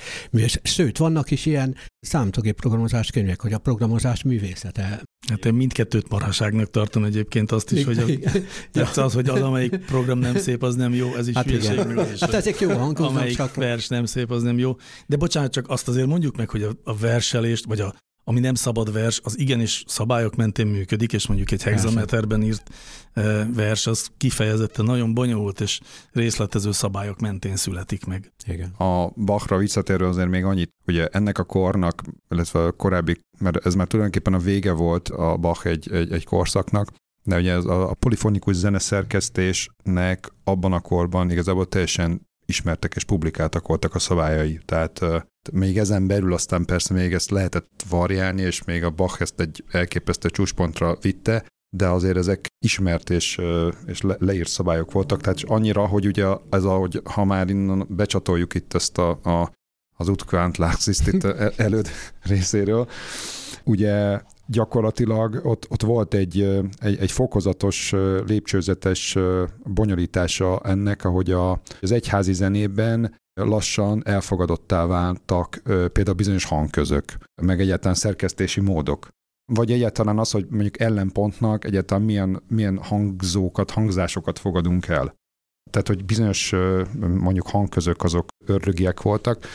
Sőt, vannak is ilyen számítógép programozás könyvek, hogy a programozás művészete. Hát én mindkettőt marhaságnak tartom egyébként azt is, hogy, a, ja. az, hogy az, amelyik program nem szép, az nem jó, ez is hát hülyeség. Hát ezek jó hangok. Amelyik csak... vers nem szép, az nem jó. De bocsánat, csak azt azért mondjuk meg, hogy a, a verselést, vagy a, ami nem szabad vers, az igenis szabályok mentén működik, és mondjuk egy hexameterben írt e, vers, az kifejezetten nagyon bonyolult, és részletező szabályok mentén születik meg. Igen. A Bachra visszatérő azért még annyit, hogy ennek a kornak, illetve a korábbi, mert ez már tulajdonképpen a vége volt a Bach egy, egy, egy korszaknak, de ugye ez a, a polifonikus zeneszerkesztésnek abban a korban igazából teljesen ismertek és publikáltak voltak a szabályai. Tehát még ezen belül aztán persze még ezt lehetett variálni, és még a Bach ezt egy elképesztő csúcspontra vitte, de azért ezek ismert és, és le, leírt szabályok voltak, tehát annyira, hogy ugye ez a, hogy ha már innen becsatoljuk itt ezt a, a az Utkvánt Laxiszt itt [LAUGHS] előd részéről, ugye gyakorlatilag ott, ott volt egy, egy, egy fokozatos, lépcsőzetes bonyolítása ennek, ahogy a, az egyházi zenében lassan elfogadottá váltak például bizonyos hangközök, meg egyáltalán szerkesztési módok. Vagy egyáltalán az, hogy mondjuk ellenpontnak egyáltalán milyen, milyen hangzókat, hangzásokat fogadunk el. tehát hogy bizonyos mondjuk hangközök azok ördögiek voltak,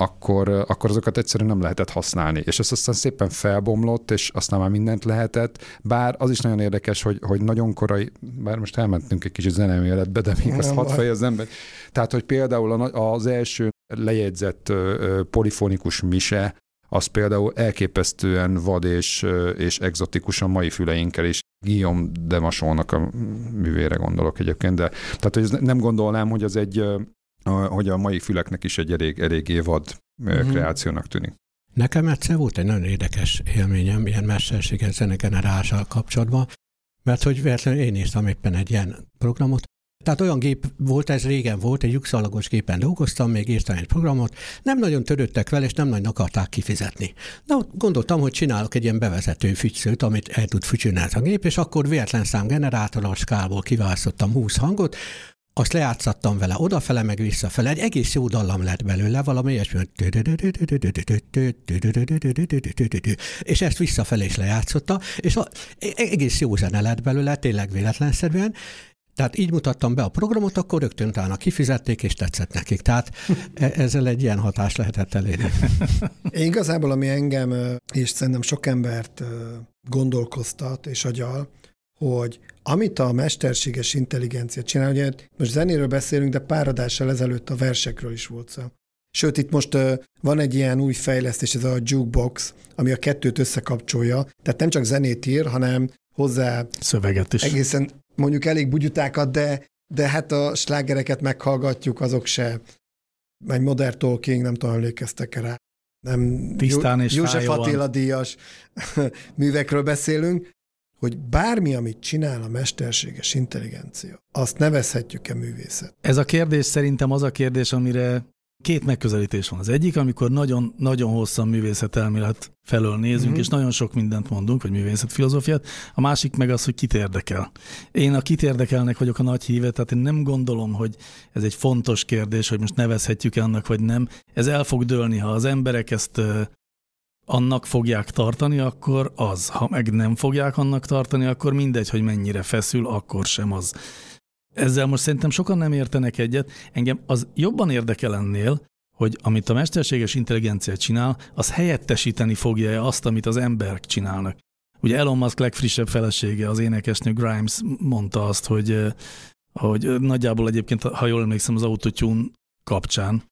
akkor, akkor azokat egyszerűen nem lehetett használni. És ez aztán szépen felbomlott, és aztán már mindent lehetett. Bár az is nagyon érdekes, hogy, hogy nagyon korai, bár most elmentünk egy kicsit zeneméletbe, de még azt hadd fejezzem be. Tehát, hogy például az első lejegyzett polifonikus mise, az például elképesztően vad és, és exotikus a mai füleinkkel is. Guillaume de Masónak a művére gondolok egyébként, de tehát hogy nem gondolnám, hogy az egy hogy a mai füleknek is egy elég, eléggé vad uh-huh. kreációnak tűnik. Nekem egyszer volt egy nagyon érdekes élményem ilyen mesterséges zenegenerálással kapcsolatban, mert hogy véletlenül én néztem éppen egy ilyen programot, tehát olyan gép volt, ez régen volt, egy lyukszalagos gépen dolgoztam, még írtam egy programot, nem nagyon törődtek vele, és nem nagyon akarták kifizetni. Na, gondoltam, hogy csinálok egy ilyen bevezető fügyszőt, amit el tud fütyülni a gép, és akkor véletlen szám generátoros skálból kiválasztottam 20 hangot, azt lejátszattam vele odafele, meg visszafele. Egy egész jó dallam lett belőle, valami ilyesmi. És ezt visszafelé is lejátszotta, és egész jó zene lett belőle, tényleg véletlenszerűen, tehát így mutattam be a programot, akkor rögtön utána kifizették, és tetszett nekik. Tehát ezzel egy ilyen hatást lehetett elérni. Én igazából, ami engem, és szerintem sok embert gondolkoztat és agyal, hogy amit a mesterséges intelligencia csinál, ugye most zenéről beszélünk, de pár adással ezelőtt a versekről is volt szó. Sőt, itt most van egy ilyen új fejlesztés, ez a jukebox, ami a kettőt összekapcsolja. Tehát nem csak zenét ír, hanem hozzá szöveget is. Egészen mondjuk elég bugyutákat, de, de hát a slágereket meghallgatjuk, azok se. Egy Modern Talking, nem tudom, emlékeztek rá. Nem, Tisztán és József Attila díjas [LAUGHS] művekről beszélünk, hogy bármi, amit csinál a mesterséges intelligencia, azt nevezhetjük-e művészet? Ez a kérdés szerintem az a kérdés, amire két megközelítés van. Az egyik, amikor nagyon, nagyon hosszan művészetelmélet felől nézünk, mm-hmm. és nagyon sok mindent mondunk, vagy művészetfilozófiát. A másik meg az, hogy kit érdekel. Én a kit érdekelnek vagyok a nagy híve, tehát én nem gondolom, hogy ez egy fontos kérdés, hogy most nevezhetjük-e annak, vagy nem. Ez el fog dőlni, ha az emberek ezt annak fogják tartani, akkor az. Ha meg nem fogják annak tartani, akkor mindegy, hogy mennyire feszül, akkor sem az. Ezzel most szerintem sokan nem értenek egyet. Engem az jobban érdekel ennél, hogy amit a mesterséges intelligencia csinál, az helyettesíteni fogja azt, amit az emberek csinálnak. Ugye Elon Musk legfrissebb felesége, az énekesnő Grimes mondta azt, hogy, hogy nagyjából egyébként, ha jól emlékszem, az autotune kapcsán,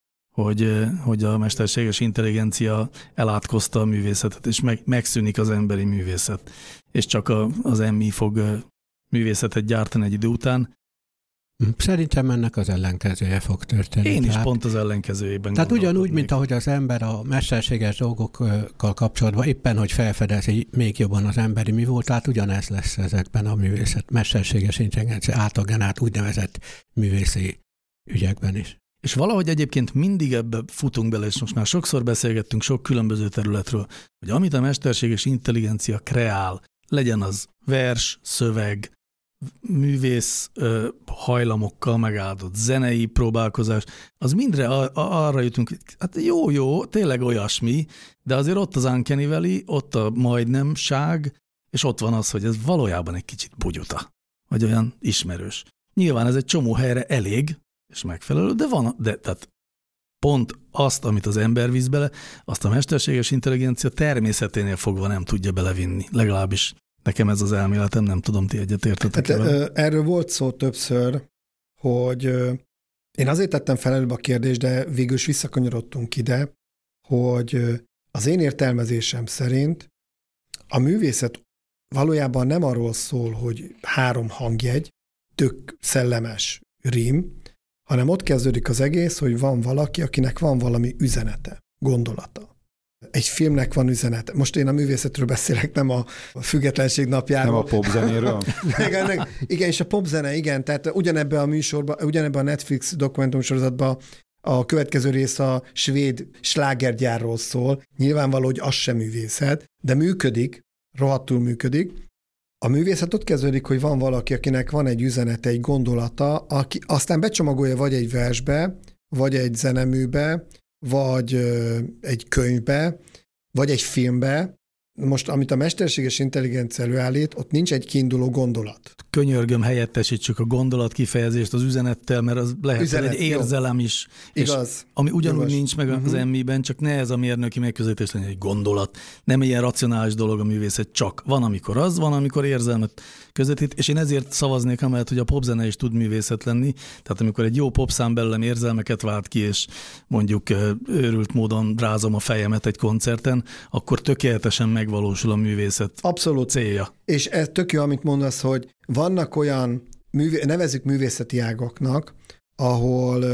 hogy, hogy a mesterséges intelligencia elátkozta a művészetet, és meg, megszűnik az emberi művészet. És csak a, az emmi fog művészetet gyártani egy idő után. Szerintem ennek az ellenkezője fog történni. Én is tehát, pont az ellenkezőjében Tehát ugyanúgy, mint ahogy az ember a mesterséges dolgokkal kapcsolatban éppen, hogy felfedezi még jobban az emberi mi volt, tehát ugyanez lesz ezekben a művészet, mesterséges intelligencia által generált úgynevezett művészi ügyekben is. És valahogy egyébként mindig ebbe futunk bele, és most már sokszor beszélgettünk sok különböző területről, hogy amit a mesterséges intelligencia kreál, legyen az vers, szöveg, művész ö, hajlamokkal megáldott zenei próbálkozás, az mindre a, a, arra jutunk, hát jó, jó, tényleg olyasmi, de azért ott az Uncanny ott a majdnemság, és ott van az, hogy ez valójában egy kicsit bugyuta, vagy olyan ismerős. Nyilván ez egy csomó helyre elég, és megfelelő, de van, de tehát pont azt, amit az ember visz bele, azt a mesterséges intelligencia természeténél fogva nem tudja belevinni. Legalábbis nekem ez az elméletem, nem tudom, ti egyetértetek hát, vele. Erről volt szó többször, hogy én azért tettem fel előbb a kérdést, de végül is visszakanyarodtunk ide, hogy az én értelmezésem szerint a művészet valójában nem arról szól, hogy három hangjegy, tök szellemes rím, hanem ott kezdődik az egész, hogy van valaki, akinek van valami üzenete, gondolata. Egy filmnek van üzenete. Most én a művészetről beszélek, nem a függetlenség napjáról. Nem a popzenéről? [LAUGHS] igen, igen, és a popzene, igen. Tehát ugyanebben a műsorban, ugyanebben a Netflix dokumentumsorozatban a következő rész a svéd slágergyárról szól. Nyilvánvaló, hogy az sem művészet, de működik, rohadtul működik. A művészet ott kezdődik, hogy van valaki, akinek van egy üzenete, egy gondolata, aki aztán becsomagolja vagy egy versbe, vagy egy zeneműbe, vagy egy könyvbe, vagy egy filmbe. Most, amit a mesterséges intelligencia előállít, ott nincs egy kiinduló gondolat. könyörgöm, helyettesítsük a gondolat kifejezést az üzenettel, mert az lehet Üzenet, egy érzelem is. Igaz. És ami ugyanúgy Jogos. nincs meg Mhm. az emmiben, csak ne ez a mérnöki megközelítés legyen egy gondolat. Nem ilyen racionális dolog a művészet, csak van, amikor az, van, amikor érzelmet közvetít, és én ezért szavaznék amellett, hogy a popzene is tud művészet lenni. Tehát amikor egy jó popszám belőlem érzelmeket vált ki, és mondjuk őrült módon rázom a fejemet egy koncerten, akkor tökéletesen megvalósul a művészet Abszolút. célja. És ez tök jó, amit mondasz, hogy vannak olyan, művé, nevezük művészeti ágaknak, ahol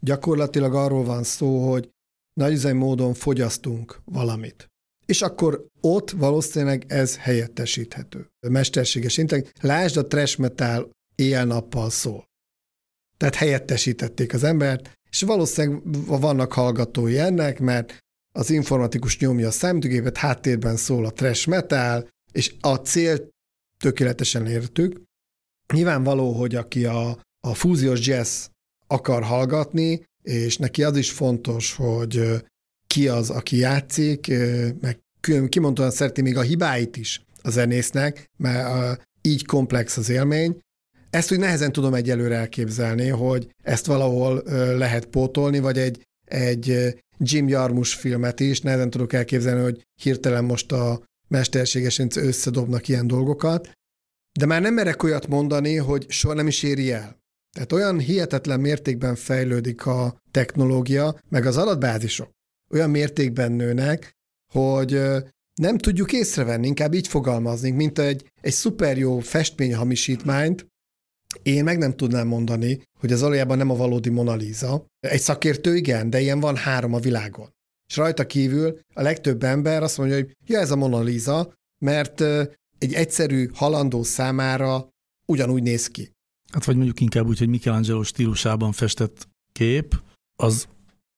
gyakorlatilag arról van szó, hogy nagyüzemi módon fogyasztunk valamit. És akkor ott valószínűleg ez helyettesíthető. Mesterséges integ. Lásd a trash metal éjjel-nappal szól. Tehát helyettesítették az embert, és valószínűleg vannak hallgatói ennek, mert az informatikus nyomja a számítógépet, háttérben szól a trash metal, és a cél tökéletesen értük. Nyilvánvaló, hogy aki a, a fúziós jazz akar hallgatni, és neki az is fontos, hogy ki az, aki játszik, meg kimondottan szereti még a hibáit is a zenésznek, mert így komplex az élmény. Ezt úgy nehezen tudom egyelőre elképzelni, hogy ezt valahol lehet pótolni, vagy egy, egy Jim Jarmus filmet is nehezen tudok elképzelni, hogy hirtelen most a mesterségesen összedobnak ilyen dolgokat, de már nem merek olyat mondani, hogy soha nem is éri el. Tehát olyan hihetetlen mértékben fejlődik a technológia, meg az adatbázisok olyan mértékben nőnek, hogy nem tudjuk észrevenni, inkább így fogalmaznénk, mint egy, egy szuper jó festményhamisítmányt, én meg nem tudnám mondani, hogy ez valójában nem a valódi Mona Lisa. Egy szakértő igen, de ilyen van három a világon. És rajta kívül a legtöbb ember azt mondja, hogy ja, ez a Mona Lisa, mert egy egyszerű halandó számára ugyanúgy néz ki. Hát vagy mondjuk inkább úgy, hogy Michelangelo stílusában festett kép, az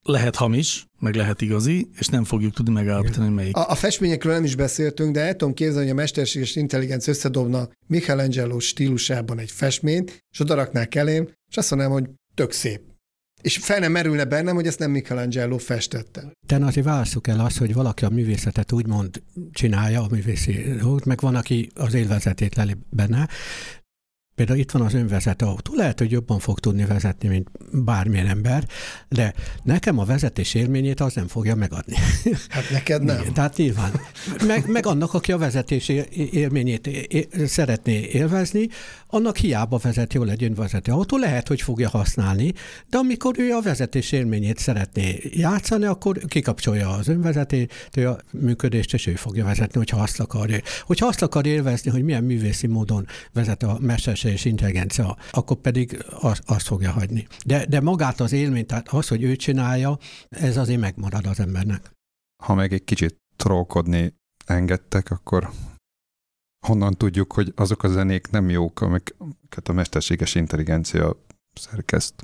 lehet hamis, meg lehet igazi, és nem fogjuk tudni megállapítani, hogy melyik. A, a festményekről nem is beszéltünk, de el tudom képzelni, hogy a mesterséges intelligencia összedobna Michelangelo stílusában egy festményt, és odaraknák elém, és azt mondanám, hogy tök szép. És fel nem merülne bennem, hogy ezt nem Michelangelo festette. De azért válaszuk el azt, hogy valaki a művészetet úgymond csinálja, a művészi dolgot, meg van, aki az élvezetét leli benne. Például itt van az önvezető autó. Lehet, hogy jobban fog tudni vezetni, mint bármilyen ember, de nekem a vezetés élményét az nem fogja megadni. [LAUGHS] Hát neked nem. Igen, Tehát nyilván. Meg, meg annak, aki a vezetés élményét é- szeretné élvezni, annak hiába vezet jól egy önvezető autó, lehet, hogy fogja használni, de amikor ő a vezetés élményét szeretné játszani, akkor kikapcsolja az önvezető a működést, és ő fogja vezetni, hogyha azt akarja. Hogyha azt akar élvezni, hogy milyen művészi módon vezet a mesterséges intelligencia, akkor pedig azt, azt fogja hagyni. De, de magát az élményt, tehát az, hogy ő csinálja, ez azért megmarad az embernek. Ha meg egy kicsit trollkodni engedtek, akkor honnan tudjuk, hogy azok a zenék nem jók, amiket a mesterséges intelligencia szerkeszt.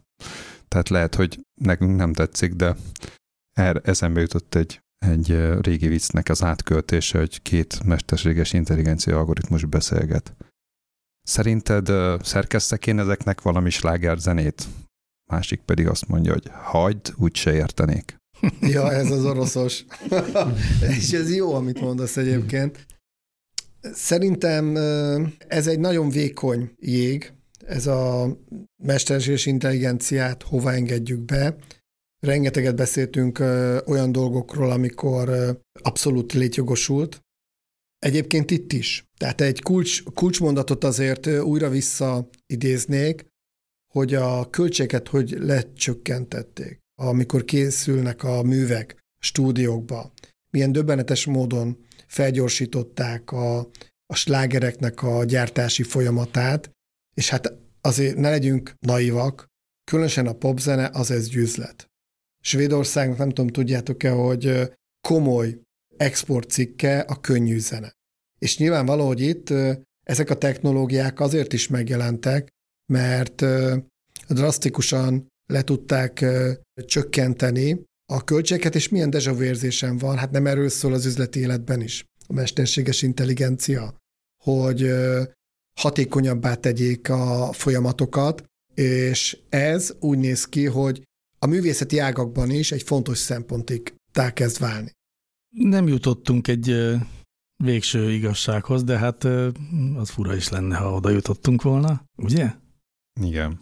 Tehát lehet, hogy nekünk nem tetszik, de erre eszembe jutott egy, egy régi viccnek az átköltése, hogy két mesterséges intelligencia algoritmus beszélget. Szerinted ö, szerkesztek én ezeknek valami sláger zenét? Másik pedig azt mondja, hogy hagyd, úgyse értenék. [LAUGHS] Ja, ez az oroszos. [LAUGHS] És ez jó, amit mondasz egyébként. Szerintem ez egy nagyon vékony jég, ez a mesterséges intelligenciát hova engedjük be. Rengeteget beszéltünk olyan dolgokról, amikor abszolút létjogosult. Egyébként itt is. Tehát egy kulcs, kulcsmondatot azért újra visszaidéznék, hogy a költséget hogy lecsökkentették, amikor készülnek a művek stúdiókba. Milyen döbbenetes módon felgyorsították a, a slágereknek a gyártási folyamatát, és hát azért ne legyünk naivak, különösen a popzene az ez gyűzlet. Svédországnak nem tudom, tudjátok-e, hogy komoly exportcikke a könnyű zene. És nyilvánvaló, hogy itt ezek a technológiák azért is megjelentek, mert drasztikusan le tudták csökkenteni a költségeket, és milyen deja vu érzésem van, hát nem erről szól az üzleti életben is a mesterséges intelligencia, hogy hatékonyabbá tegyék a folyamatokat, és ez úgy néz ki, hogy a művészeti ágakban is egy fontos szempontig kezd válni. Nem jutottunk egy végső igazsághoz, de hát az fura is lenne, ha oda jutottunk volna, ugye? Igen.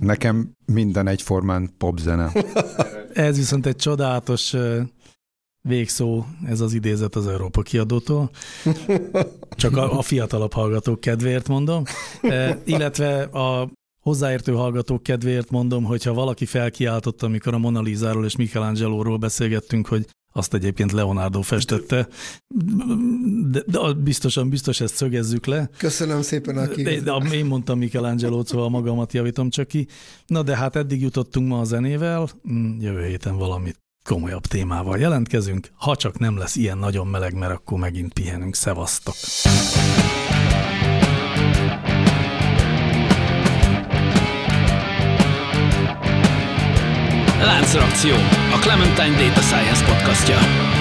Nekem minden egyformán popzene. [LAUGHS] Ez viszont egy csodálatos végszó, ez az idézet az Európa kiadótól. Csak a, a fiatalabb hallgatók kedvéért mondom. E, illetve a hozzáértő hallgatók kedvéért mondom, hogyha valaki felkiáltott, amikor a Mona Lisa-ról és Michelangelo-ról beszélgettünk, hogy azt egyébként Leonardo festette. De, de biztosan, biztos ezt szögezzük le. Köszönöm szépen a de, de én mondtam michelangelo szóval magamat javítom csak ki. Na de hát eddig jutottunk ma a zenével, mm, jövő héten valamit komolyabb témával jelentkezünk. Ha csak nem lesz ilyen nagyon meleg, mert akkor megint pihenünk. Szevasztok! Láncreakció, a Clementine Data Science podcastja.